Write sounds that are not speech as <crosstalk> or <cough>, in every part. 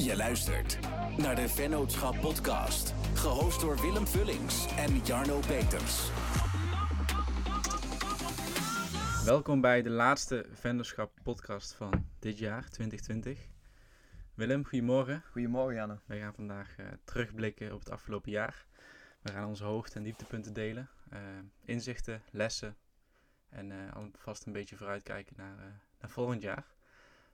Je luistert naar de Vennootschap Podcast, gehost door Willem Vullings en Jarno Peters. Welkom bij de laatste Vennootschap Podcast van dit jaar, 2020. Willem, goedemorgen. Goedemorgen Janne. Wij gaan vandaag uh, terugblikken op het afgelopen jaar. We gaan onze hoogte- en dieptepunten delen, uh, inzichten, lessen en uh, alvast een beetje vooruitkijken naar, naar volgend jaar.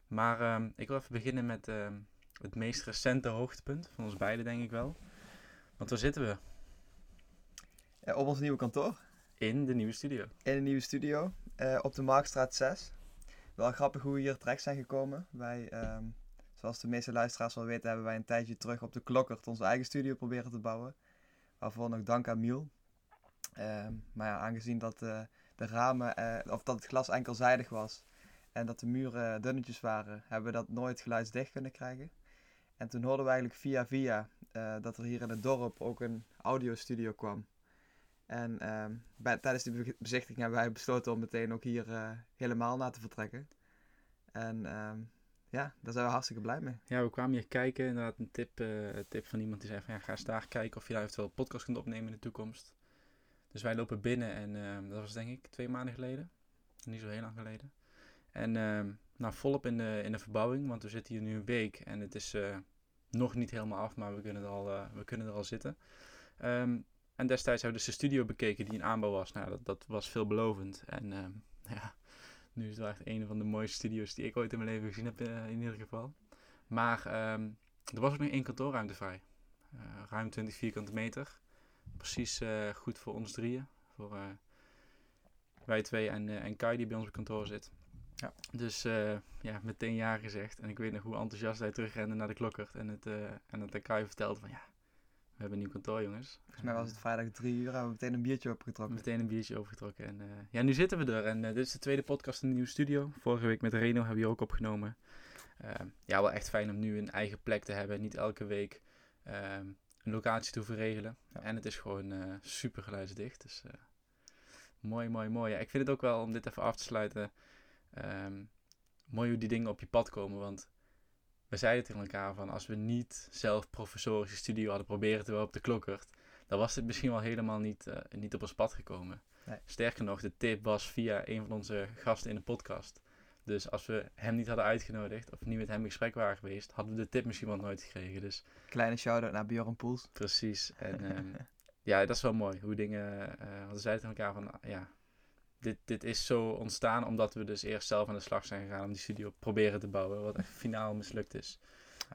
Maar ehm, ik wil even beginnen met ehm, het meest recente hoogtepunt van ons beiden, denk ik wel. Want waar zitten we? Ja, op ons nieuwe kantoor. In de nieuwe studio. In de nieuwe studio, uh, op de Marktstraat 6. Wel grappig hoe we hier terecht zijn gekomen. Wij, um, zoals de meeste luisteraars wel weten, hebben wij een tijdje terug op de Klokkert onze eigen studio proberen te bouwen. Waarvoor nog dank aan Miel. maar ja, aangezien dat uh, de ramen, uh, of dat het glas enkelzijdig was, en dat de muren dunnetjes waren, hebben we dat nooit geluidsdicht kunnen krijgen. En toen hoorden we eigenlijk via via uh, dat er hier in het dorp ook een audiostudio kwam. En uh, bij, tijdens de bezichtiging hebben wij besloten om meteen ook hier uh, helemaal naar te vertrekken. En uh, ja, daar zijn we hartstikke blij mee. Ja, we kwamen hier kijken. Inderdaad, een tip, uh, tip van iemand die zei van ja, ga eens daar kijken of je daar eventueel een podcast kunt opnemen in de toekomst. Dus wij lopen binnen en ehm, dat was denk ik twee maanden geleden. Niet zo heel lang geleden. En nou, volop in de, in de verbouwing, want we zitten hier nu een week en het is nog niet helemaal af, maar we kunnen er al, uh, we kunnen er al zitten. Um, en destijds hebben we dus de studio bekeken die in aanbouw was. Nou, dat, dat was veelbelovend. En um, <laughs> ja, nu is het wel echt een van de mooiste studio's die ik ooit in mijn leven gezien heb, uh, in ieder geval. Maar um, er was ook nog één kantoorruimte vrij. ruim 20 vierkante meter. Precies goed voor ons drieën. Voor wij twee en, en Kai die bij ons op kantoor zit. Ja. Dus uh, ja, meteen ja gezegd. En ik weet nog hoe enthousiast hij terugrende naar de klokkert. En, het, uh, en dat Kai vertelde van ja, we hebben een nieuw kantoor jongens. Volgens mij was het vrijdag drie uur en we meteen een biertje opgetrokken. Meteen een biertje opgetrokken. En uh, ja, nu zitten we er. En dit is de tweede podcast in de nieuwe studio. Vorige week met Reno hebben we hier ook opgenomen. ja, wel echt fijn om nu een eigen plek te hebben. Niet elke week een locatie te hoeven regelen. Ja. En het is gewoon super geluidsdicht. Dus mooi, mooi, mooi. Ja, ik vind het ook wel om dit even af te sluiten... Um, mooi hoe die dingen op je pad komen. Want we zeiden tegen elkaar van als we niet zelf professorische studio hadden proberen te op de klokkert, dan was dit misschien wel helemaal niet, uh, niet op ons pad gekomen. Nee. Sterker nog, de tip was via een van onze gasten in de podcast. Dus als we hem niet hadden uitgenodigd of niet met hem in gesprek waren geweest, hadden we de tip misschien wel nooit gekregen. Dus, Kleine shout-out naar Bjorn Poels. Precies. En um, <laughs> ja, dat is wel mooi. Hoe dingen, uh, we zeiden tegen elkaar van, ja, dit, dit is zo ontstaan omdat we dus eerst zelf aan de slag zijn gegaan om die studio proberen te bouwen, wat echt finaal mislukt is.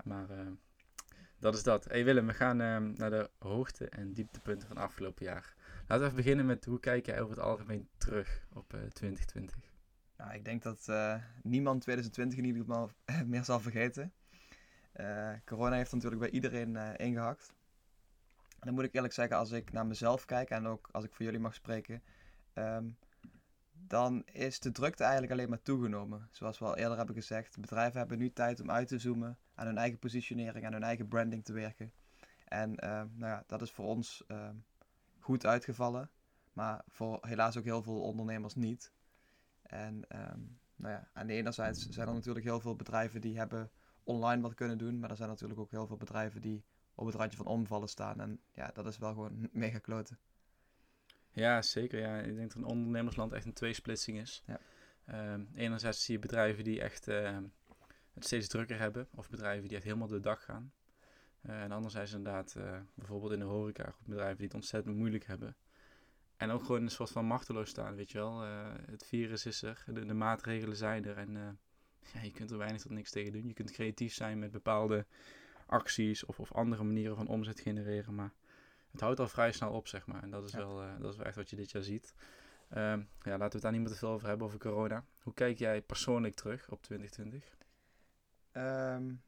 Maar uh, dat is dat. Hey Willem, we gaan uh, naar de hoogte- en dieptepunten van afgelopen jaar. Laten we even beginnen met hoe kijk jij over het algemeen terug op uh, 2020? Nou, ik denk dat niemand 2020 in ieder geval <laughs> meer zal vergeten. corona heeft natuurlijk bij iedereen ingehakt. En dan moet ik eerlijk zeggen, als ik naar mezelf kijk en ook als ik voor jullie mag spreken, um, dan is de drukte eigenlijk alleen maar toegenomen. Zoals we al eerder hebben gezegd, bedrijven hebben nu tijd om uit te zoomen, aan hun eigen positionering, aan hun eigen branding te werken. En uh, nou ja, dat is voor ons uh, goed uitgevallen, maar voor helaas ook heel veel ondernemers niet. En um, nou ja, aan de ene zijde zijn er natuurlijk heel veel bedrijven die hebben online wat kunnen doen, maar er zijn natuurlijk ook heel veel bedrijven die op het randje van omvallen staan. En ja, dat is wel gewoon <laughs> mega kloten. Ja, zeker. Ja. Ik denk dat een ondernemersland echt een tweesplitsing is. Ja. Um, enerzijds zie je bedrijven die echt uh, het steeds drukker hebben, of bedrijven die echt helemaal de dag gaan. Uh, en anderzijds inderdaad, uh, bijvoorbeeld in de horeca, bedrijven die het ontzettend moeilijk hebben. En ook gewoon een soort van machteloos staan, weet je wel. het virus is er, de, de maatregelen zijn er en ja, je kunt er weinig tot niks tegen doen. Je kunt creatief zijn met bepaalde acties of, of andere manieren van omzet genereren, maar het houdt al vrij snel op, zeg maar. En dat is, ja. wel, uh, dat is wel echt wat je dit jaar ziet. Um, ja, laten we het daar niet meer te veel over hebben, over corona. Hoe kijk jij persoonlijk terug op 2020? Um,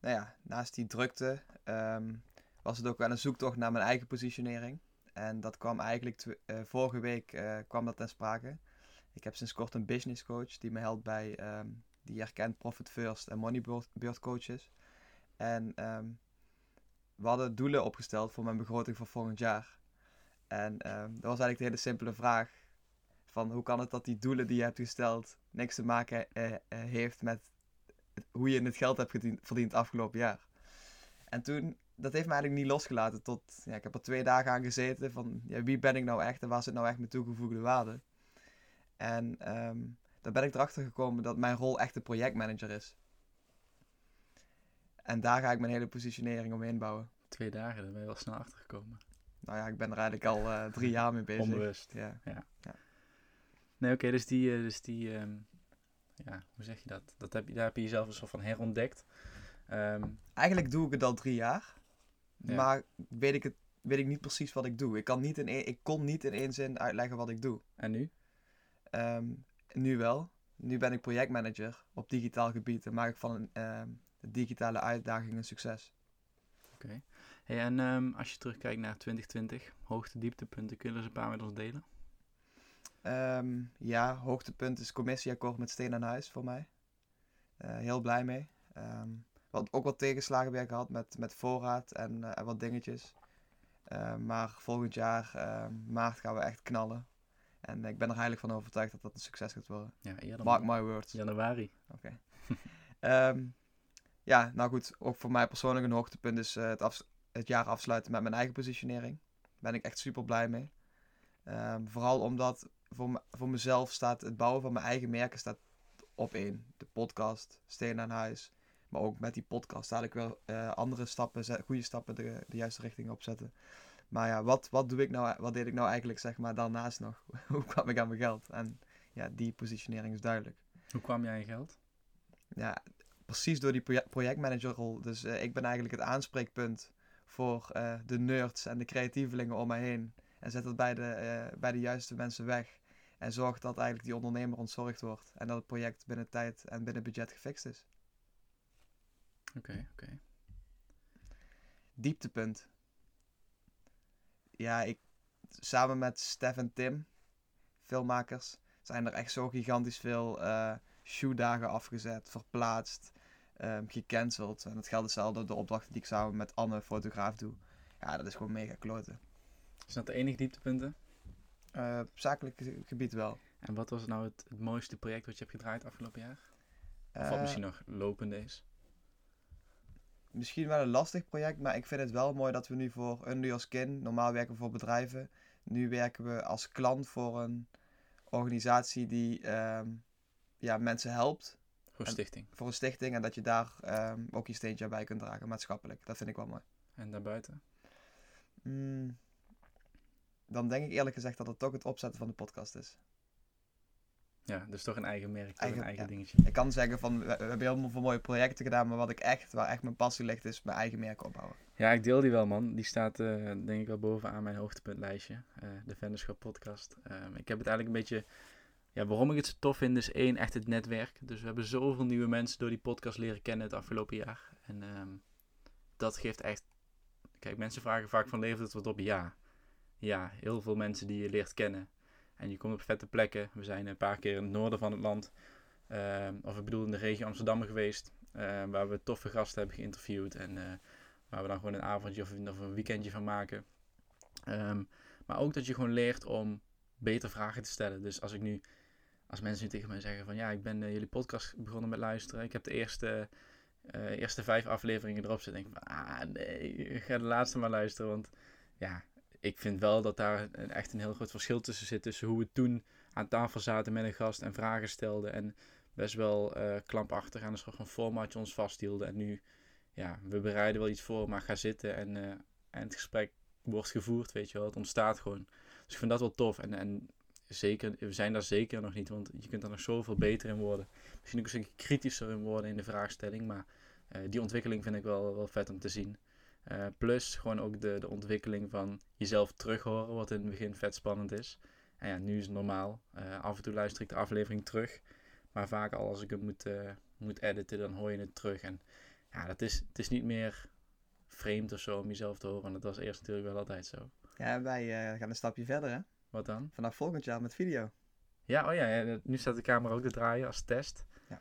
nou ja, naast die drukte um, was het ook wel een zoektocht naar mijn eigen positionering. En dat kwam eigenlijk uh, vorige week uh, kwam dat ten sprake. Ik heb sinds kort een business coach die me helpt bij, die erkent Profit First en Money Bird coaches. En we hadden doelen opgesteld voor mijn begroting voor volgend jaar. En um, dat was eigenlijk de hele simpele vraag. Van hoe kan het dat die doelen die je hebt gesteld niks te maken uh, uh, heeft met hoe je het geld hebt verdiend, verdiend afgelopen jaar. En toen, dat heeft me eigenlijk niet losgelaten tot, ja, ik heb er twee dagen aan gezeten van, ja, wie ben ik nou echt en waar zit nou echt mijn toegevoegde waarde? En ehm, daar ben ik erachter gekomen dat mijn rol echt de projectmanager is. En daar ga ik mijn hele positionering omheen bouwen. Twee dagen, daar ben je wel snel achter gekomen. Nou ja, ik ben er eigenlijk al eh, drie <laughs> jaar mee bezig. Onbewust. Ja. Nee, oké, dus die, eh, dus die ehm, ja, hoe zeg je dat? dat heb je, daar heb je jezelf een soort van herontdekt. Ehm, Eigenlijk doe ik het al drie jaar, Ja. maar weet ik, het, weet ik niet precies wat ik doe. Ik, kan niet in ik kon niet in één zin uitleggen wat ik doe. en nu? Ehm, nu wel. Nu ben ik projectmanager op digitaal gebied en maak ik van ehm, de digitale uitdaging een succes. Hey, en ehm, als je terugkijkt naar 2020, hoogte, dieptepunten, kun je er eens een paar met ons delen? Ehm, ja, hoogtepunt is commissieakkoord met Steen aan Huis voor mij. Eh, heel blij mee. Ehm, wat, ook wat tegenslagen weer gehad met, met voorraad en, eh, en wat dingetjes. Maar volgend jaar, maart, gaan we echt knallen. En ik ben er eigenlijk van overtuigd dat dat een succes gaat worden. Ja, eerder Mark my words. januari. Oké. Ja, nou goed, ook voor mij persoonlijk een hoogtepunt is eh, het, het jaar afsluiten met mijn eigen positionering. Daar ben ik echt super blij mee. Ehm, vooral omdat voor, voor mezelf staat het bouwen van mijn eigen merken staat op één. De podcast, Steen aan Huis. Maar ook met die podcast zal ik wel eh, andere stappen, zet- goede stappen de, de juiste richting opzetten. Maar ja, wat, wat, doe ik nou, wat deed ik nou eigenlijk zeg maar daarnaast nog? <laughs> Hoe kwam ik aan mijn geld? En ja, die positionering is duidelijk Hoe kwam jij aan je geld? ja, precies door die proje- projectmanagerrol. Dus eh, ik ben eigenlijk het aanspreekpunt voor eh, de nerds en de creatievelingen om mij heen. En zet dat bij de, eh, bij de juiste mensen weg. En zorg dat eigenlijk die ondernemer ontzorgd wordt. En dat het project binnen tijd en binnen budget gefixt is. Oké, oké. Dieptepunt. Ja, ik samen met Stef en Tim, filmmakers, zijn er echt zo gigantisch veel eh shootdagen afgezet, verplaatst, ehm, gecanceld. En het geldt hetzelfde de opdrachten die ik samen met Anne, fotograaf, doe. Ja, dat is gewoon mega kloten. Is dat de enige dieptepunten? Eh, op zakelijk ge- gebied wel. En wat was nou het, het mooiste project wat je hebt gedraaid afgelopen jaar? Of Eh, wat misschien nog lopende is? misschien wel een lastig project, maar ik vind het wel mooi dat we nu voor Unreal Skin, normaal werken we voor bedrijven, nu werken we als klant voor een organisatie die ehm, ja, mensen helpt, Voor en- stichting. voor een stichting, en dat je daar ehm, ook je steentje bij kunt dragen, maatschappelijk. Dat vind ik wel mooi. En daarbuiten? Mm, dan denk ik eerlijk gezegd dat het toch het opzetten van de podcast is. Ja, dus toch een eigen merk, toch Eigen- een eigen ja. dingetje. Ik kan zeggen van, we, we hebben heel veel mooie projecten gedaan, maar wat ik echt, waar echt mijn passie ligt, is mijn eigen merk opbouwen. Ja, ik deel die wel, man. Die staat eh, denk ik wel bovenaan mijn hoogtepuntlijstje. eh, de Venderschap podcast. Ehm, ik heb het eigenlijk een beetje... Ja, waarom ik het zo tof vind is één, echt het netwerk. Dus we hebben zoveel nieuwe mensen door die podcast leren kennen het afgelopen jaar. En ehm, dat geeft echt... Kijk, mensen vragen vaak van levert het wat op? Ja. Ja, heel veel mensen die je leert kennen. En je komt op vette plekken. We zijn een paar keer in het noorden van het land. ehm, of ik bedoel in de regio Amsterdam geweest. ehm, waar we toffe gasten hebben geïnterviewd. En eh, waar we dan gewoon een avondje of een, weekendje van maken. Maar ook dat je gewoon leert om beter vragen te stellen. Dus als ik nu, als mensen nu tegen mij zeggen van ja, ik ben eh, jullie podcast begonnen met luisteren. Ik heb de eerste, eh, eerste vijf afleveringen erop zitten. denk ik van ah nee, ga de laatste maar luisteren. Want ja, ik vind wel dat daar echt een heel groot verschil tussen zit. Tussen hoe we toen aan tafel zaten met een gast en vragen stelden. En best wel eh klampachtig aan een soort van formatje ons vasthielden. En nu ja, we bereiden wel iets voor, maar ga zitten en, en het gesprek wordt gevoerd, weet je wel. Het ontstaat gewoon. Dus ik vind dat wel tof. En, en zeker, we zijn daar zeker nog niet, want je kunt daar nog zoveel beter in worden. Misschien ook een stukje kritischer in worden in de vraagstelling, maar eh, die ontwikkeling vind ik wel, wel vet om te zien. Eh, plus gewoon ook de, de ontwikkeling van jezelf terughoren, wat in het begin vet spannend is. En ja, nu is het normaal. Eh, af en toe luister ik de aflevering terug. Maar vaak al als ik het moet, moet editen, dan hoor je het terug. En ja, dat is, het is niet meer vreemd of zo om jezelf te horen. En dat was eerst natuurlijk wel altijd zo. Ja, wij gaan een stapje verder, hè? Wat dan? Vanaf volgend jaar met video. Ja, oh ja, ja, nu staat de camera ook te draaien als test. Ja.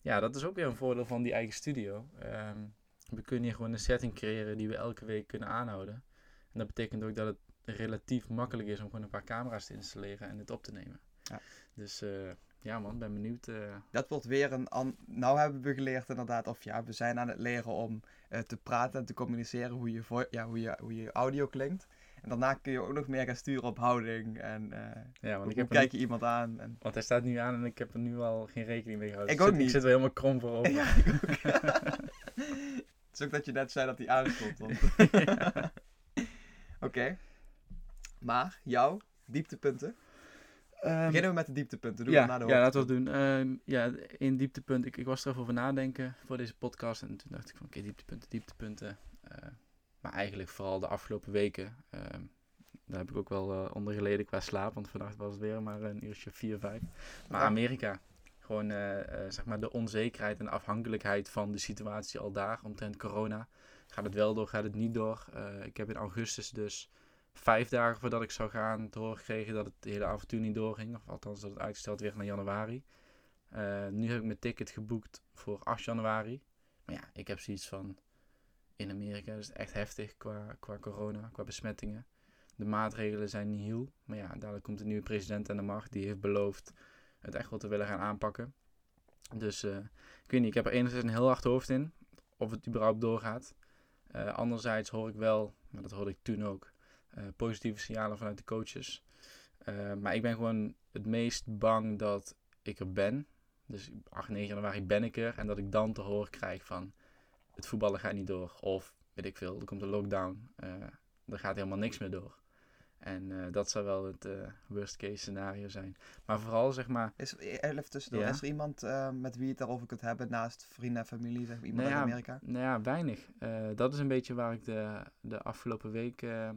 Ja, dat is ook weer een voordeel van die eigen studio. Ehm, we kunnen hier gewoon een setting creëren die we elke week kunnen aanhouden. En dat betekent ook dat het relatief makkelijk is om gewoon een paar camera's te installeren en het op te nemen. Ja. Dus eh, ja man, ben benieuwd. eh. Dat wordt weer een... An... Nou hebben we geleerd inderdaad, of ja, we zijn aan het leren om eh, te praten en te communiceren hoe je, vo- ja, hoe, je, hoe je audio klinkt. En daarna kun je ook nog meer gaan sturen op houding en eh, ja, want ik heb kijk je iemand aan. En... want hij staat nu aan en ik heb er nu al geen rekening mee gehouden. Ik zit, ook niet. Ik zit wel helemaal krom voor op. Ja, ik ook. <laughs> Het is ook dat je net zei dat hij aanstond. Want... <laughs> Oké. Maar, jouw dieptepunten? Ehm, Beginnen we met de dieptepunten. Doen ja, we na de ja, laten we dat doen. Ehm, ja, in dieptepunt. Ik, ik was er even over nadenken voor deze podcast. En toen dacht ik van, oké, dieptepunten, dieptepunten. Eh, maar eigenlijk vooral de afgelopen weken. ehm, daar heb ik ook wel eh, onder geleden qua slaap. Want vannacht was het weer maar een uurtje 4, 5. Maar. Amerika. Gewoon, eh, eh, zeg maar, de onzekerheid en afhankelijkheid van de situatie al daar omtrent corona. Gaat het wel door, gaat het niet door? Ik heb in augustus dus vijf dagen voordat ik zou gaan te horen gekregen dat het hele avontuur niet doorging. Of althans dat het uitgesteld werd naar januari. Nu heb ik mijn ticket geboekt voor 8 januari. Maar ja, ik heb zoiets van... In Amerika is het echt heftig qua, qua corona, qua besmettingen. De maatregelen zijn niet heel. Maar ja, dadelijk komt een nieuwe president aan de macht. Die heeft beloofd het echt wel te willen gaan aanpakken. Dus eh, ik weet niet, ik heb er enerzijds een heel hard hoofd in. Of het überhaupt doorgaat. Eh, anderzijds hoor ik wel, maar dat hoorde ik toen ook, eh, positieve signalen vanuit de coaches. Maar ik ben gewoon het meest bang dat ik er ben. Dus 8, 9 januari ben ik er. En dat ik dan te horen krijg van het voetballen gaat niet door. Of weet ik veel, er komt een lockdown. eh er gaat helemaal niks meer door. En eh, dat zou wel het eh, worst case scenario zijn. Maar vooral zeg maar. Is, er- even tussendoor, Ja. is er iemand met wie je het daarover kunt hebben naast vrienden en familie? Zeg maar, iemand Nou uit ja, Amerika? Nou ja, weinig. Dat is een beetje waar ik de, de afgelopen week ehm,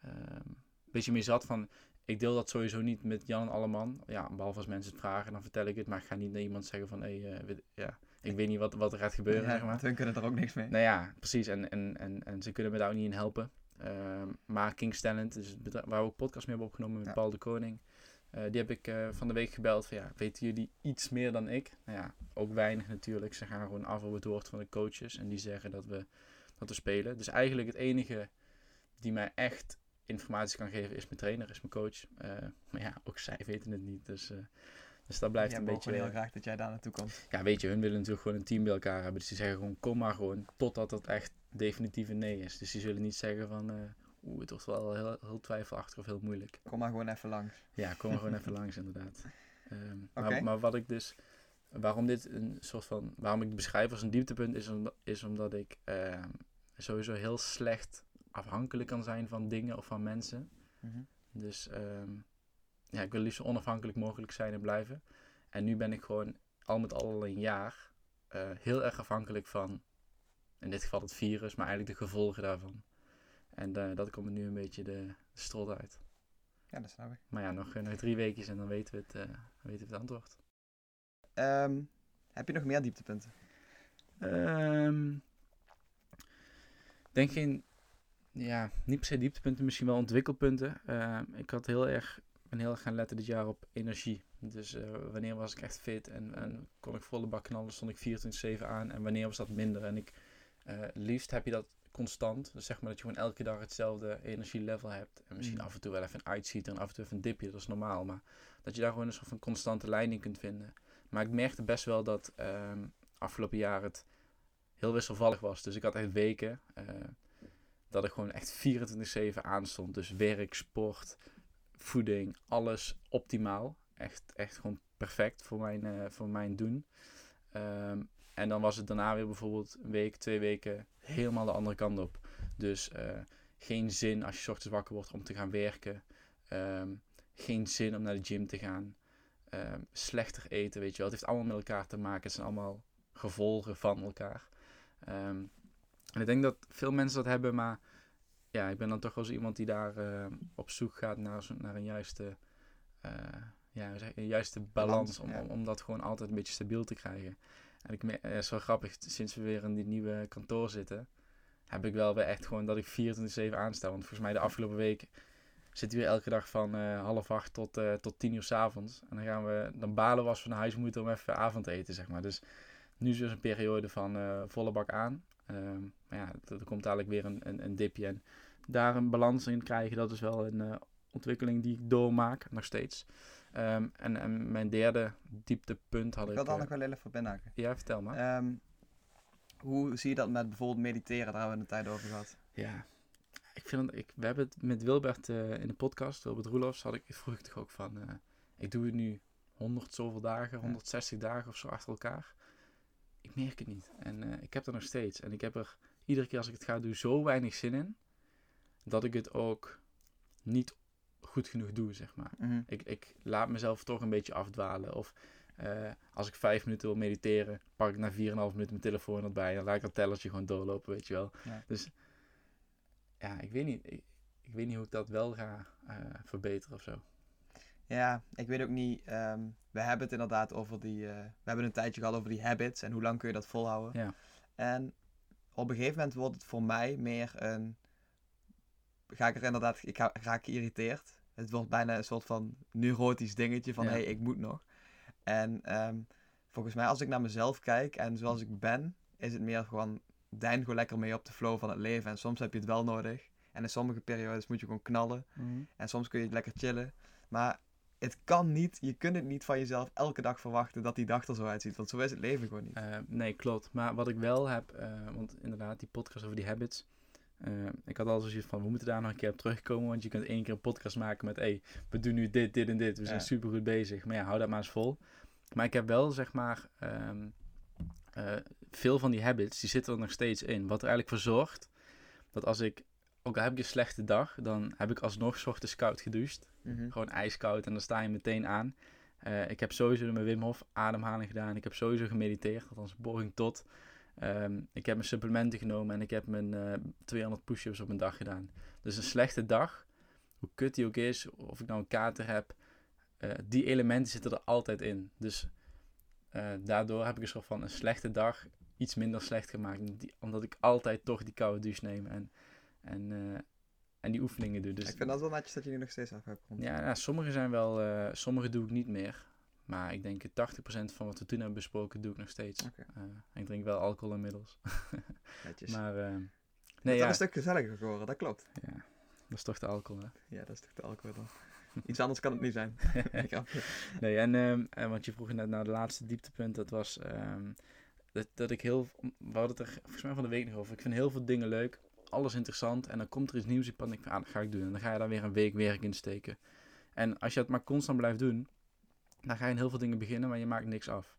ehm, een beetje mee zat van... Ik deel dat sowieso niet met Jan en Alleman. Ja, behalve als mensen het vragen, dan vertel ik het. Maar ik ga niet naar iemand zeggen van... Hey, eh, weet- ja, ik weet niet wat, wat er gaat gebeuren, Ja, zeg maar. hun kunnen er ook niks mee. Nou ja, precies. En, en, en, en ze kunnen me daar ook niet in helpen. Ehm, maar King's Talent, dus waar we ook podcast mee hebben opgenomen met Ja. Paul de Koning. eh, die heb ik eh, van de week gebeld van ja, weten jullie iets meer dan ik? Nou ja, ook weinig natuurlijk. Ze gaan gewoon af op het woord van de coaches. En die zeggen dat we, dat we spelen. Dus eigenlijk het enige die mij echt informatie kan geven is mijn trainer, is mijn coach. Eh, maar ja, ook zij weten het niet. Dus, dus dat blijft Jij een beetje... gewoon heel graag dat jij daar naartoe komt. Ja, weet je, hun willen natuurlijk gewoon een team bij elkaar hebben. Dus die zeggen gewoon, kom maar gewoon, totdat het echt definitief een nee is. Dus die zullen niet zeggen van, eh oeh, het wordt wel heel, heel twijfelachtig of heel moeilijk. Kom maar gewoon even langs. Ja, kom er gewoon <laughs> even langs inderdaad. Ehm, maar, maar wat ik dus, waarom dit een soort van, waarom ik het beschrijf als een dieptepunt, is, omdat is omdat ik ehm, sowieso heel slecht afhankelijk kan zijn van dingen of van mensen. Mhm. Dus ehm, ja, ik wil liefst zo onafhankelijk mogelijk zijn en blijven. En nu ben ik gewoon al met al een jaar eh, heel erg afhankelijk van, in dit geval het virus, maar eigenlijk de gevolgen daarvan. En eh, dat komt nu een beetje de, de strot uit. Ja, dat snap ik. Maar ja, nog, eh, nog drie weekjes en dan weten we het, eh, weten we het antwoord. Ehm, heb je nog meer dieptepunten? Ehm, denk geen, ja, niet per se dieptepunten, misschien wel ontwikkelpunten. Ehm, ik had heel erg, ben heel erg gaan letten dit jaar op energie. Dus eh, wanneer was ik echt fit en, en kon ik volle bak knallen, stond ik 24-7 aan. En wanneer was dat minder? En ik, eh, liefst heb je dat constant. Dus zeg maar dat je gewoon elke dag hetzelfde energielevel hebt. En misschien Mm. af en toe wel even een uitziet en af en toe even een dipje, dat is normaal. Maar dat je daar gewoon een soort van constante lijn in kunt vinden. Maar ik merkte best wel dat ehm, afgelopen jaar het heel wisselvallig was. Dus ik had echt weken eh, dat ik gewoon echt 24-7 aanstond. Dus werk, sport, voeding, alles optimaal. Echt, echt gewoon perfect voor mijn, eh, voor mijn doen. Ehm, en dan was het daarna weer bijvoorbeeld een week, twee weken helemaal de andere kant op. Dus eh, geen zin als je ochtends wakker wordt om te gaan werken. Ehm, geen zin om naar de gym te gaan. Ehm, slechter eten, weet je wel. Het heeft allemaal met elkaar te maken. Het zijn allemaal gevolgen van elkaar. En ik denk dat veel mensen dat hebben, maar ja, ik ben dan toch wel zo iemand die daar eh, op zoek gaat naar, naar een juiste, eh, ja, een juiste balans, om, om, om dat gewoon altijd een beetje stabiel te krijgen. En ik, me- het is wel grappig, sinds we weer in die nieuwe kantoor zitten, heb ik wel weer echt gewoon dat ik 24-7 aansta. Want volgens mij de afgelopen week zitten we weer elke dag van eh, half acht tot, eh, tot tien uur s avonds. En dan gaan we, dan balen we als we naar huis moeten om even avond te eten, zeg maar. Dus nu is dus een periode van eh, volle bak aan. Ehm, maar ja, er er komt dadelijk weer een, een, een dipje. En daar een balans in krijgen, dat is wel een eh, ontwikkeling die ik doormaak, nog steeds. Ehm, en, en mijn derde dieptepunt had Ik ik... wil daar eh, nog wel even voor binnenhaken. Ja, vertel maar. Ehm, hoe zie je dat met bijvoorbeeld mediteren? Daar hebben we een tijd over gehad. Ja, ik vind ik, we hebben het met Wilbert eh, in de podcast, Wilbert Roelofs, had ik, vroeg ik toch ook van, ik doe het nu 100 zoveel dagen, 160 dagen of zo achter elkaar. Ik merk het niet. En eh, ik heb er nog steeds. En ik heb er iedere keer als ik het ga doen zo weinig zin in, dat ik het ook niet goed genoeg doe, zeg maar. Mhm. Ik, ik laat mezelf toch een beetje afdwalen. Of eh, als ik vijf minuten wil mediteren, pak ik na 4,5 minuten mijn telefoon erbij. Dan laat ik dat tellertje gewoon doorlopen, weet je wel. Ja. Dus ja, ik weet niet. Ik, ik weet niet hoe ik dat wel ga eh, verbeteren of zo. Ja, ik weet ook niet. ehm, we hebben het inderdaad over die. eh, we hebben een tijdje gehad over die habits en hoe lang kun je dat volhouden. Ja. En op een gegeven moment wordt het voor mij meer een. Ga ik er inderdaad. Ik ga, raak geïrriteerd. Het wordt bijna een soort van neurotisch dingetje van Ja. hé, hey, ik moet nog. En ehm, volgens mij, als ik naar mezelf kijk en zoals ik ben, is het meer gewoon. Dein gewoon lekker mee op de flow van het leven. En soms heb je het wel nodig. En in sommige periodes moet je gewoon knallen. En soms kun je lekker chillen. Maar het kan niet, je kunt het niet van jezelf elke dag verwachten dat die dag er zo uitziet. Want zo is het leven gewoon niet. Eh, nee, klopt. Maar wat ik wel heb, eh, want inderdaad, die podcast over die habits. eh, ik had al zoiets van, we moeten daar nog een keer op terugkomen. Want je kunt één keer een podcast maken met, hé, hey, we doen nu dit, dit en dit. We zijn Ja. super goed bezig. Maar ja, hou dat maar eens vol. Maar ik heb wel, zeg maar, ehm, eh, veel van die habits, die zitten er nog steeds in. Wat er eigenlijk voor zorgt, dat als ik, ook al heb ik een slechte dag, dan heb ik alsnog ochtends koud gedoucht. Mhm. Gewoon ijskoud en dan sta je meteen aan. Eh, ik heb sowieso mijn Wim Hof ademhaling gedaan. Ik heb sowieso gemediteerd, althans poging tot. Ehm, ik heb mijn supplementen genomen en ik heb mijn eh, 200 push-ups op een dag gedaan. Dus een slechte dag, hoe kut die ook is, of ik nou een kater heb, eh, die elementen zitten er altijd in. Dus daardoor heb ik een soort van een slechte dag iets minder slecht gemaakt. Omdat ik altijd toch die koude douche neem en, en, eh, en die oefeningen doe. Dus ik vind dat wel netjes dat je nu nog steeds af hebt. rond. ja, ja, sommige zijn wel, eh, sommige doe ik niet meer. Maar ik denk 80% van wat we toen hebben besproken, doe ik nog steeds. Eh, ik drink wel alcohol inmiddels. <laughs> Netjes. maar eh, nee, dat ja, is een stuk gezelliger geworden, dat klopt. ja, dat is toch de alcohol, hè? Ja, dat is toch de alcohol dan. Iets anders kan het niet zijn. <laughs> Nee, nee, en, ehm, en want je vroeg net naar de laatste dieptepunt, dat was ehm, dat, dat ik heel, we hadden het er volgens mij van de week nog over. Ik vind heel veel dingen leuk, alles interessant en dan komt er iets nieuws in en ik van, ah, dat ga ik doen. En dan ga je daar weer een week werk in steken. En als je het maar constant blijft doen, dan ga je in heel veel dingen beginnen, maar je maakt niks af.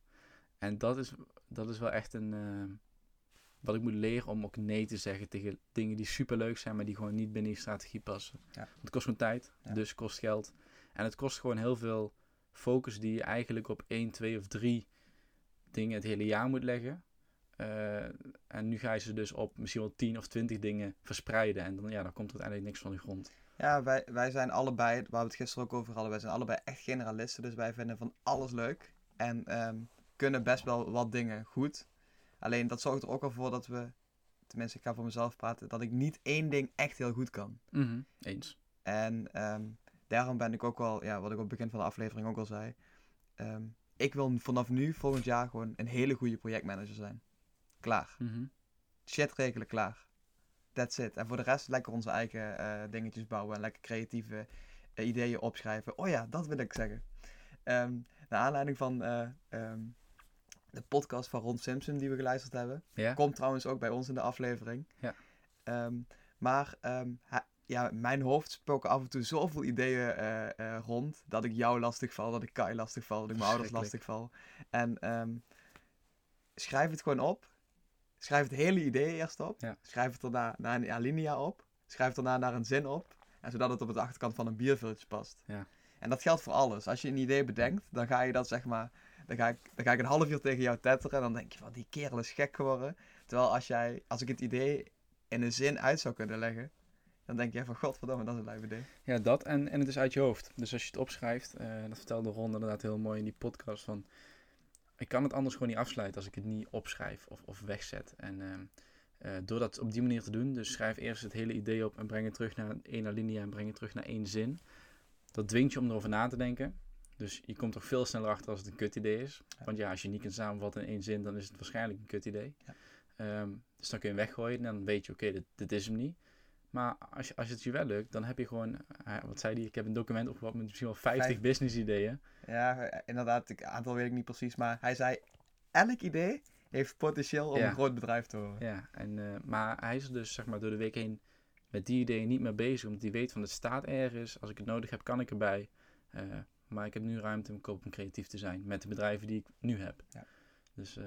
En dat is, dat is wel echt een, ehm, wat ik moet leren om ook nee te zeggen tegen dingen die super leuk zijn, maar die gewoon niet binnen je strategie passen. Ja. Want het kost gewoon tijd, Ja. dus kost geld. En het kost gewoon heel veel focus die je eigenlijk op één, twee of drie dingen het hele jaar moet leggen. Eh, en nu ga je ze dus op misschien wel 10 of 20 dingen verspreiden. En dan, ja, dan komt er uiteindelijk niks van de grond. Ja, wij, wij zijn allebei, waar we het gisteren ook over hadden, wij zijn allebei echt generalisten. Dus wij vinden van alles leuk. En ehm, kunnen best wel wat dingen goed. Alleen dat zorgt er ook al voor dat we, tenminste ik ga voor mezelf praten, dat ik niet één ding echt heel goed kan. Eens. En ehm, daarom ben ik ook wel, ja, wat ik op het begin van de aflevering ook al zei. ehm, ik wil vanaf nu, volgend jaar, gewoon een hele goede projectmanager zijn. Klaar. Mhm. Shit regelen, klaar. That's it. En voor de rest lekker onze eigen eh, dingetjes bouwen. En lekker creatieve eh, ideeën opschrijven. Oh ja, dat wil ik zeggen. Ehm naar aanleiding van eh, ehm, de podcast van Ron Simpson die we geluisterd hebben. Komt trouwens ook bij ons in de aflevering. Ja. Ehm, maar ehm, ja, mijn hoofd spoken af en toe zoveel ideeën rond. Dat ik jou lastig val, dat ik Kai lastig val, dat ik mijn ouders lastig val. En schrijf het gewoon op. Schrijf het hele idee eerst op. Ja. Schrijf het daarna naar een alinea op. Schrijf daarna naar een zin op. En zodat het op de achterkant van een bierviltje past. Ja. En dat geldt voor alles. Als je een idee bedenkt, dan ga je dat zeg maar... Dan ga, ik, dan ga ik een half uur tegen jou tetteren en dan denk je van die kerel is gek geworden. Terwijl als, jij, als ik het idee in een zin uit zou kunnen leggen, dan denk je van godverdomme, dat is een lijf idee. Ja, dat en, en het is uit je hoofd. Dus als je het opschrijft, eh, dat vertelde Ron inderdaad heel mooi in die podcast van... Ik kan het anders gewoon niet afsluiten als ik het niet opschrijf of, of wegzet. En ehm, eh, door dat op die manier te doen, dus schrijf eerst het hele idee op en breng het terug naar één alinea en breng het terug naar één zin. Dat dwingt je om erover na te denken. Dus je komt er veel sneller achter als het een kut idee is. Ja. Want ja, als je niet kunt samenvatten in één zin, dan is het waarschijnlijk een kut idee. Ja. Ehm, dus dan kun je hem weggooien en dan weet je, oké, dit, dit is hem niet. Maar als, je, als het je wel lukt, dan heb je gewoon, eh, wat zei die, ik heb een document opgebouwd met misschien wel 50 Vijf- business ideeën. Ja, inderdaad, het aantal weet ik niet precies, maar hij zei, elk idee heeft potentieel om Ja. een groot bedrijf te worden. Ja, en, eh, maar hij is er dus zeg maar door de week heen met die ideeën niet meer bezig. Omdat hij weet van het staat ergens. Als ik het nodig heb, kan ik erbij. Eh, maar ik heb nu ruimte om om creatief te zijn met de bedrijven die ik nu heb. Ja. Dus eh,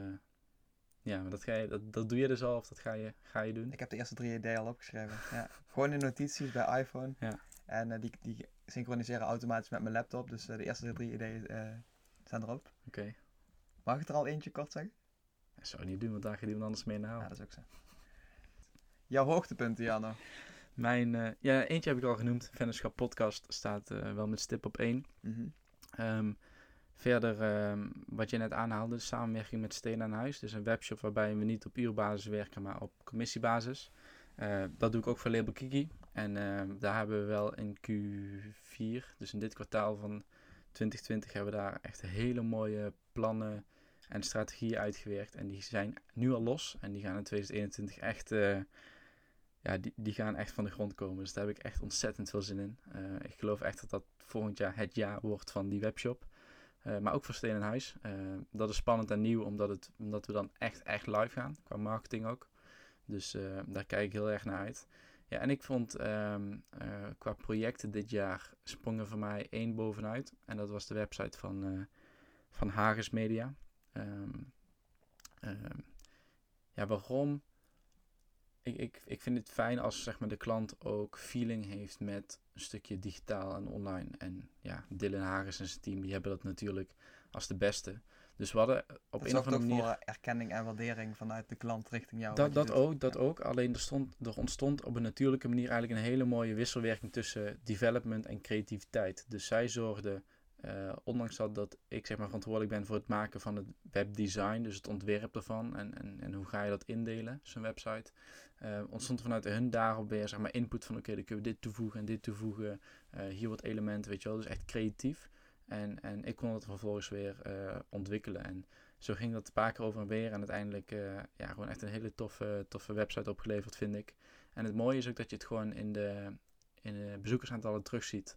ja, maar dat, ga je, dat, dat doe je dus al of dat ga je, ga je doen. Ik heb de eerste drie ideeën al opgeschreven. Ja. Gewoon in notities bij iPhone. Ja. En die, die synchroniseren automatisch met mijn laptop. Dus eh, de eerste drie ideeën eh, staan erop. Oké. Mag ik er al eentje kort zeggen? Dat zou ik niet doen, want daar gaat iemand anders mee naar Ja, dat is ook zo. Jouw hoogtepunten, Janno. Mijn, eh, ja, eentje heb ik al genoemd. Vennerschap podcast staat wel met stip op één. Mhm. Ehm, verder, ehm, wat je net aanhaalde, de samenwerking met Steen aan Huis. Dus een webshop waarbij we niet op uurbasis werken, maar op commissiebasis. Eh, dat doe ik ook voor Label Kiki. En ehm, daar hebben we wel in Q4, dus in dit kwartaal van 2020, hebben we daar echt hele mooie plannen en strategieën uitgewerkt. En die zijn nu al los en die gaan in 2021 echt, eh, ja, die, die gaan echt van de grond komen. Dus daar heb ik echt ontzettend veel zin in. Eh, ik geloof echt dat dat volgend jaar het jaar wordt van die webshop. Eh, maar ook voor Steen en Huis. Dat is spannend en nieuw, omdat, het, omdat we dan echt, echt live gaan. Qua marketing ook. Dus daar kijk ik heel erg naar uit. Ja, en ik vond ehm, eh, qua projecten dit jaar sprong er voor mij één bovenuit. En dat was de website van, eh van Hagens Media. Ehm, ehm, ja, waarom? Ik, ik, ik vind het fijn als zeg maar, de klant ook feeling heeft met een stukje digitaal en online. En ja, Dylan Hagens en zijn team die hebben dat natuurlijk als de beste. Dus we hadden op een of andere manier... voor erkenning en waardering vanuit de klant richting jou. Dat, dat doet. ook, dat ook. Alleen er, stond, er ontstond op een natuurlijke manier eigenlijk een hele mooie wisselwerking tussen development en creativiteit. Dus zij zorgde, eh, ondanks dat, dat ik zeg maar verantwoordelijk ben voor het maken van het webdesign, dus het ontwerp ervan en, en, en hoe ga je dat indelen, zo'n website, eh, ontstond vanuit hun daarop weer zeg maar input van oké, dan kunnen we dit toevoegen en dit toevoegen, eh, hier wat elementen, weet je wel, dus echt creatief. En, en ik kon het vervolgens weer eh, ontwikkelen. En zo ging dat een paar keer over en weer. En uiteindelijk eh, ja, gewoon echt een hele toffe, toffe website opgeleverd, vind ik. En het mooie is ook dat je het gewoon in de, in de bezoekersaantallen terugziet.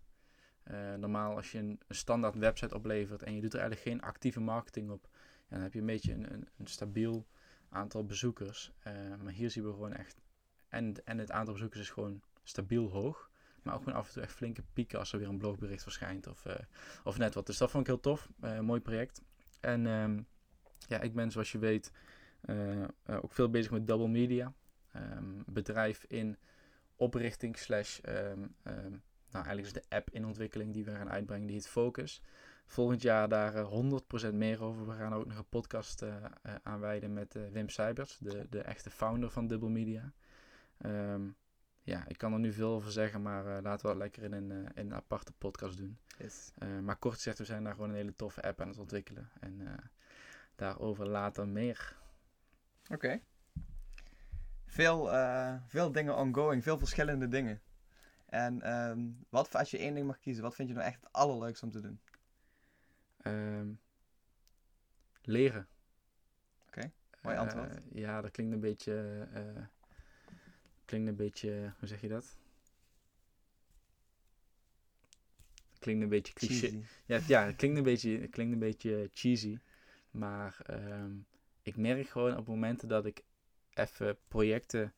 Eh normaal als je een, standaard website oplevert en je doet er eigenlijk geen actieve marketing op, dan heb je een beetje een, een, een stabiel aantal bezoekers. Maar hier zien we gewoon echt, en, en het aantal bezoekers is gewoon stabiel hoog. Maar ook gewoon af en toe echt flinke pieken als er weer een blogbericht verschijnt of, eh, of net wat. Dus dat vond ik heel tof. Eh, mooi project. En ehm, ja, ik ben zoals je weet eh, ook veel bezig met double media. Ehm, bedrijf in oprichting slash, ehm, nou eigenlijk is de app in ontwikkeling die we gaan uitbrengen, die heet Focus. Volgend jaar daar eh, 100% meer over. We gaan ook nog een podcast eh, aanwijden met Wim Seibers, de, de echte founder van Double Media. Ehm, ja, ik kan er nu veel over zeggen, maar eh, laten we dat lekker in een, eh, in een aparte podcast doen. Yes. Eh, maar kort gezegd, we zijn daar gewoon een hele toffe app aan het ontwikkelen. En daarover later meer. Oké. Veel, veel dingen ongoing, veel verschillende dingen. En ehm, wat, als je één ding mag kiezen, wat vind je nou echt het allerleukste om te doen? Ehm, leren. Oké, mooi antwoord. ja, dat klinkt een beetje... klinkt een beetje... Hoe zeg je dat? Klinkt een beetje cliché. Cheesy. Ja, ja het, klinkt een beetje, het klinkt een beetje cheesy. Maar ehm, ik merk gewoon op momenten dat ik even projecten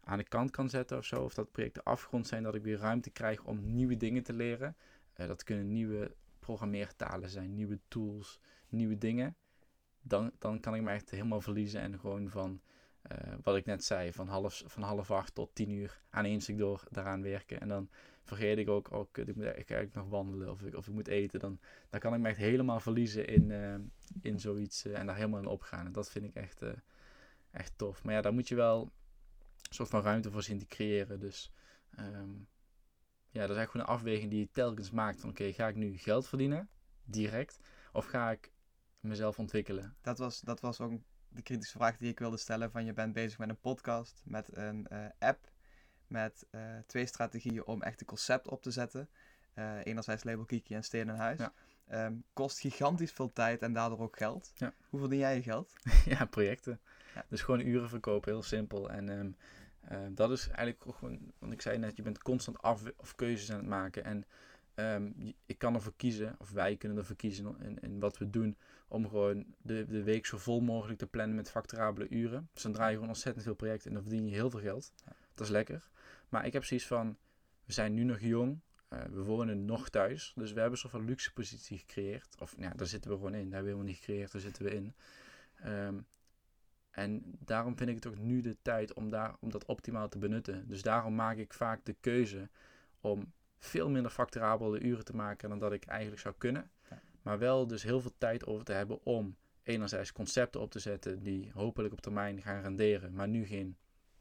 aan de kant kan zetten of zo. Of dat projecten afgerond zijn, dat ik weer ruimte krijg om nieuwe dingen te leren. Eh, dat kunnen nieuwe programmeertalen zijn, nieuwe tools, nieuwe dingen. Dan, dan kan ik me echt helemaal verliezen en gewoon van, eh, wat ik net zei, van half, van half acht tot tien uur aan één stuk door daaraan werken. En dan vergeet ik ook, oh ik moet eigenlijk nog wandelen of ik, of ik moet eten. Dan, dan kan ik me echt helemaal verliezen in, eh, in zoiets en daar helemaal in opgaan. En dat vind ik echt, echt tof. Maar ja, daar moet je wel een soort van ruimte voor zien te creëren. Dus ehm, ja, dat is eigenlijk gewoon een afweging die je telkens maakt. Van oké, ga ik nu geld verdienen, direct, of ga ik mezelf ontwikkelen? Dat was, dat was ook de kritische vraag die ik wilde stellen. Van je bent bezig met een podcast, met een eh, app, met eh, twee strategieën om echt een concept op te zetten. Eh, enerzijds Label Kiki en Steen in Huis. Ja. Ehm, kost gigantisch veel tijd en daardoor ook geld. Ja. Hoe verdien jij je geld? <laughs> ja, projecten. Ja. Dus gewoon uren verkopen, heel simpel. En ehm, Eh, dat is eigenlijk ook gewoon, want ik zei net, je bent constant af of keuzes aan het maken. En ehm, ik kan ervoor kiezen, of wij kunnen ervoor kiezen in, in wat we doen, om gewoon de, de week zo vol mogelijk te plannen met facturabele uren. Dus dan draai je gewoon ontzettend veel projecten en dan verdien je heel veel geld. Dat is lekker. Maar ik heb zoiets van, we zijn nu nog jong, eh, we wonen nog thuis, dus we hebben een soort van luxe positie gecreëerd. Of ja, daar zitten we gewoon in, daar hebben we helemaal niet gecreëerd, daar zitten we in. Ehm, en daarom vind ik het ook nu de tijd om, daar, om dat optimaal te benutten. Dus daarom maak ik vaak de keuze om veel minder facturabele uren te maken dan dat ik eigenlijk zou kunnen. Ja. Maar wel dus heel veel tijd over te hebben om enerzijds concepten op te zetten die hopelijk op termijn gaan renderen, maar nu geen,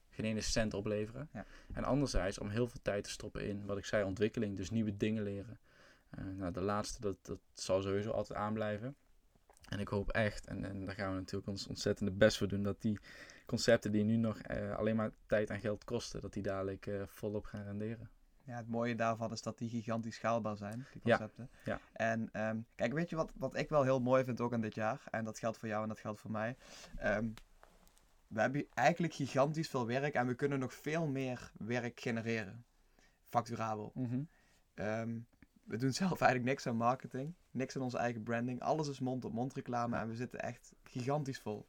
geen ene cent opleveren. Ja. En anderzijds om heel veel tijd te stoppen in wat ik zei, ontwikkeling, dus nieuwe dingen leren. Eh, nou, de laatste, dat, dat zal sowieso altijd aanblijven. En ik hoop echt, en, en daar gaan we natuurlijk ons ontzettende best voor doen, dat die concepten die nu nog eh, alleen maar tijd en geld kosten, dat die dadelijk eh, volop gaan renderen. Ja, het mooie daarvan is dat die gigantisch schaalbaar zijn, die Ja, concepten. ja. En ehm, kijk, weet je wat, wat ik wel heel mooi vind ook aan dit jaar? En dat geldt voor jou en dat geldt voor mij. Ehm, we hebben eigenlijk gigantisch veel werk en we kunnen nog veel meer werk genereren. Facturabel. Ehm, we doen <laughs> zelf eigenlijk niks aan marketing, niks aan onze eigen branding. Alles is mond-op-mond reclame en we zitten echt gigantisch vol.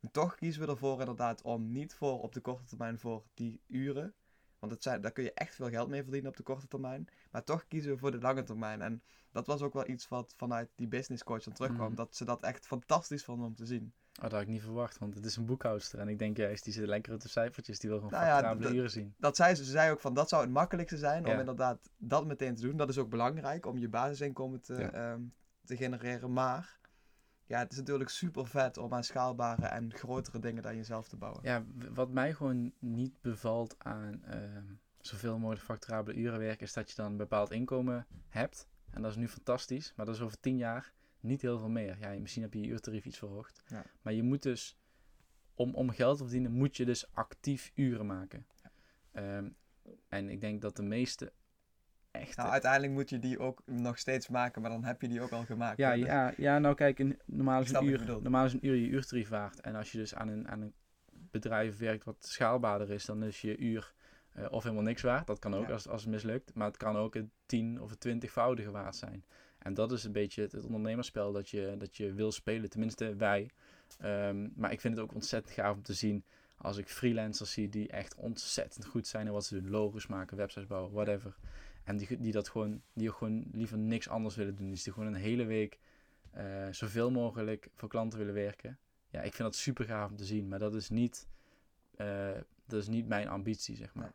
En toch kiezen we ervoor inderdaad om niet voor op de korte termijn voor die uren. Want het zijn, daar kun je echt veel geld mee verdienen op de korte termijn. Maar toch kiezen we voor de lange termijn. En dat was ook wel iets wat vanuit die business coach dan terugkwam. Mhm. Dat ze dat echt fantastisch vonden om te zien. Oh, dat had ik niet verwacht, want het is een boekhoudster. En ik denk juist, die zit lekker op de cijfertjes, die wil gewoon Nou ja, uren zien. Dat zei ze, ze zei ook van dat zou het makkelijkste zijn om inderdaad dat meteen te doen. Dat is ook belangrijk om je basisinkomen te, Ja. ehm, te genereren. Maar ja, het is natuurlijk super vet om aan schaalbare en grotere dingen dan jezelf te bouwen. Ja, wat mij gewoon niet bevalt aan ehm, zoveel mogelijk facturabele uren werken, is dat je dan een bepaald inkomen hebt. En dat is nu fantastisch, maar dat is over tien jaar niet heel veel meer. Ja, misschien heb je je uurtarief iets verhoogd. Ja. Maar je moet dus, om, om geld te verdienen, moet je dus actief uren maken. Ehm, en ik denk dat de meeste echt... Nou, uiteindelijk moet je die ook nog steeds maken, maar dan heb je die ook al gemaakt. Ja, ja, ja, nou kijk, een, normaal, is een uur, normaal is een uur je uurtarief waard. En als je dus aan een, aan een bedrijf werkt wat schaalbaarder is, dan is je uur eh, of helemaal niks waard. Dat kan ook Ja. als, als het mislukt. Maar het kan ook een tien of een twintigvoudige waard zijn. En dat is een beetje het, het ondernemerspel dat je, dat je wil spelen. Tenminste, wij. Ehm, maar ik vind het ook ontzettend gaaf om te zien als ik freelancers zie die echt ontzettend goed zijn in wat ze doen. Logos maken, websites bouwen, whatever. En die, die dat gewoon, die ook gewoon liever niks anders willen doen. Dus die gewoon een hele week eh, zoveel mogelijk voor klanten willen werken. Ja, ik vind dat super gaaf om te zien. Maar dat is niet, eh, dat is niet mijn ambitie, zeg maar.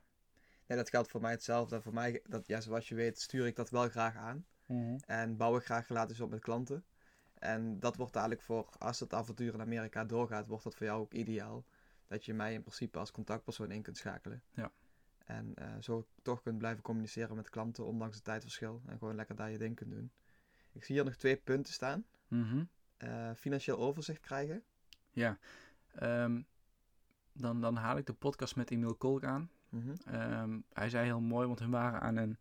Nee, dat geldt voor mij hetzelfde. Voor mij, dat, ja, zoals je weet, stuur ik dat wel graag aan. En bouw ik graag relaties op met klanten. En dat wordt eigenlijk voor, als het avontuur in Amerika doorgaat, wordt dat voor jou ook ideaal. Dat je mij in principe als contactpersoon in kunt schakelen. Ja. En eh, zo toch kunt blijven communiceren met klanten, ondanks het tijdverschil. En gewoon lekker daar je ding kunt doen. Ik zie hier nog twee punten staan. Mhm. Eh, financieel overzicht krijgen. Ja. Ehm, dan, dan haal ik de podcast met Emiel Kolk aan. Mhm. Ehm, hij zei heel mooi, want hun waren aan een.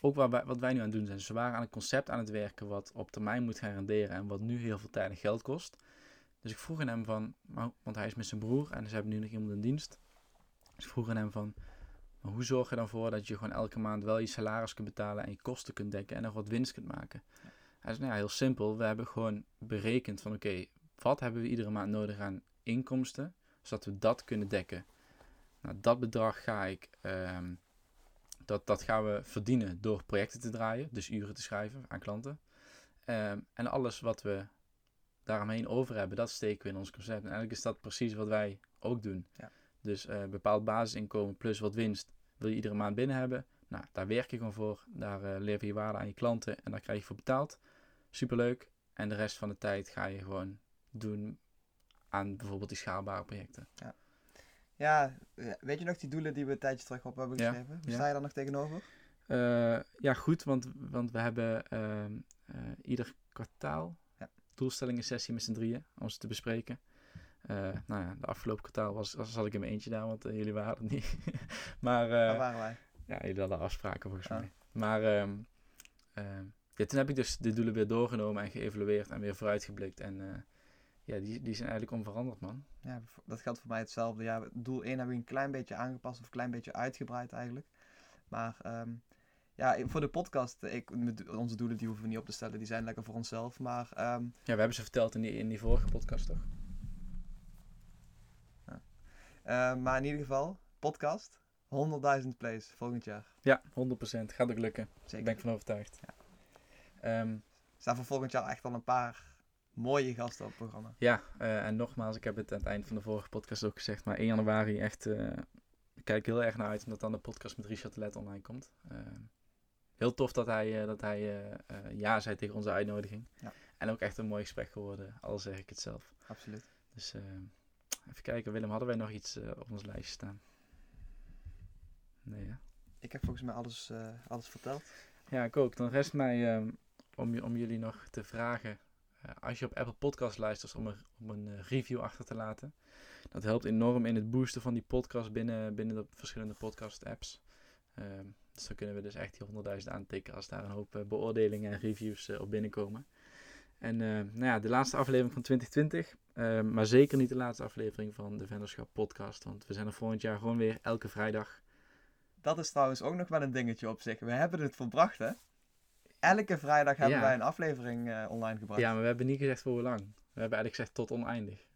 Ook waar wij, wat wij nu aan het doen zijn. Ze waren aan een concept aan het werken wat op termijn moet gaan renderen en wat nu heel veel tijd en geld kost. Dus ik vroeg aan hem van, want hij is met zijn broer en ze hebben nu nog iemand in dienst. Dus ik vroeg aan hem van, maar hoe zorg je dan voor dat je gewoon elke maand wel je salaris kunt betalen en je kosten kunt dekken en nog wat winst kunt maken? Hij zei, nou ja, heel simpel. We hebben gewoon berekend van, oké, wat hebben we iedere maand nodig aan inkomsten, zodat we dat kunnen dekken. Nou, dat bedrag ga ik, ehm, dat, dat gaan we verdienen door projecten te draaien, dus uren te schrijven aan klanten. Ehm, en alles wat we daaromheen over hebben, dat steken we in ons concept. En eigenlijk is dat precies wat wij ook doen. Ja. Dus eh bepaald basisinkomen plus wat winst wil je iedere maand binnen hebben. Nou, daar werk je gewoon voor. Daar eh lever je waarde aan je klanten en daar krijg je voor betaald. Superleuk. En de rest van de tijd ga je gewoon doen aan bijvoorbeeld die schaalbare projecten. Ja, eh, weet je nog die doelen die we een tijdje terug op hebben Ja, geschreven? Hoe ja. sta je daar nog tegenover? Eh, ja, goed, want, want we hebben ehm, eh, ieder kwartaal Ja. doelstellingen sessie met z'n drieën om ze te bespreken. Eh, nou ja, de afgelopen kwartaal was, was, zat ik in mijn eentje daar, want eh, jullie waren er niet. <laughs> maar eh, Waar waren wij? ja, jullie hadden afspraken volgens Ja. mij. Maar ehm, ehm, ja, toen heb ik dus de doelen weer doorgenomen en geëvalueerd en weer vooruitgeblikt. En eh, ja, die, die zijn eigenlijk onveranderd, man. Ja, dat geldt voor mij hetzelfde. Ja, doel 1 hebben we een klein beetje aangepast of een klein beetje uitgebreid eigenlijk. Maar ehm, ja, voor de podcast, eh, ik, onze doelen die hoeven we niet op te stellen, die zijn lekker voor onszelf. Maar ehm, Ja, we hebben ze verteld in die, in die vorige podcast, toch? Eh, maar in ieder geval, podcast, 100.000 plays volgend jaar. Ja, 100%. Gaat ook lukken. Zeker. ben ik van overtuigd. Ja. Ehm, Er staan voor volgend jaar echt al een paar mooie gasten op het programma. ja, eh, en nogmaals, ik heb het aan het eind van de vorige podcast ook gezegd, maar 1 januari echt, eh, ik kijk heel erg naar uit omdat dan de podcast met Richard Let online komt. Ehm, heel tof dat hij, dat hij ja zei tegen onze uitnodiging. Ja. En ook echt een mooi gesprek geworden, al zeg ik het zelf. Absoluut. Dus eh, even kijken, Willem, hadden wij nog iets eh, op ons lijstje staan? Nee, hè? Ik heb volgens mij alles, eh, alles verteld. Ja, ik ook. Dan rest mij ehm, om, je- om jullie nog te vragen. eh, als je op Apple Podcast luistert, om een, om een review achter te laten. Dat helpt enorm in het boosten van die podcast binnen, binnen de verschillende podcast apps. Ehm, dus dan kunnen we dus echt die 100.000 aantikken als daar een hoop beoordelingen en reviews op binnenkomen. En nou ja, de laatste aflevering van 2020. Eh, maar zeker niet de laatste aflevering van de Venderschap podcast. Want we zijn er volgend jaar gewoon weer elke vrijdag. Dat is trouwens ook nog wel een dingetje op zich. We hebben het volbracht, hè? Elke vrijdag hebben Ja. wij een aflevering eh, online gebracht. Ja, maar we hebben niet gezegd voor hoe lang. We hebben eigenlijk gezegd tot oneindig.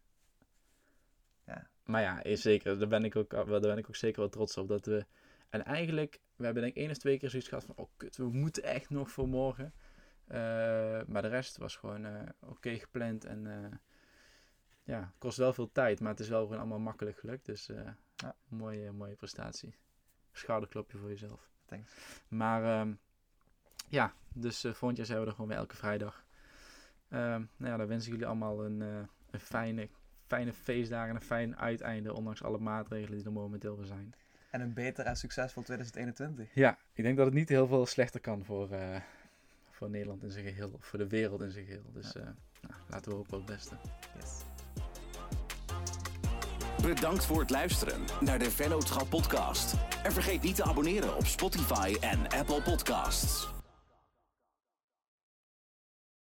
Ja. Maar ja, is zeker. Daar ben ik ook, daar ben ik ook zeker wel trots op. Dat we, en eigenlijk, we hebben denk ik één of twee keer zoiets gehad van, oh kut, we moeten echt nog voor morgen. Eh, maar de rest was gewoon eh, oké gepland. En ja, het kost wel veel tijd, maar het is wel gewoon allemaal makkelijk gelukt. Dus eh, Ja. mooie, mooie prestatie. Schouderklopje voor jezelf. Thanks. Maar ehm, ja, dus eh volgend jaar zijn we er gewoon weer elke vrijdag. Ehm, nou ja, dan wens ik jullie allemaal een, eh, een fijne, fijne feestdagen en een fijn uiteinde, ondanks alle maatregelen die er momenteel weer zijn. En een beter en succesvol 2021. Ja, ik denk dat het niet heel veel slechter kan voor, voor Nederland in zijn geheel, of voor de wereld in zijn geheel. Dus nou, laten we hopen op het beste. Yes. Bedankt voor het luisteren naar de Vennootschap podcast. En vergeet niet te abonneren op Spotify en Apple Podcasts.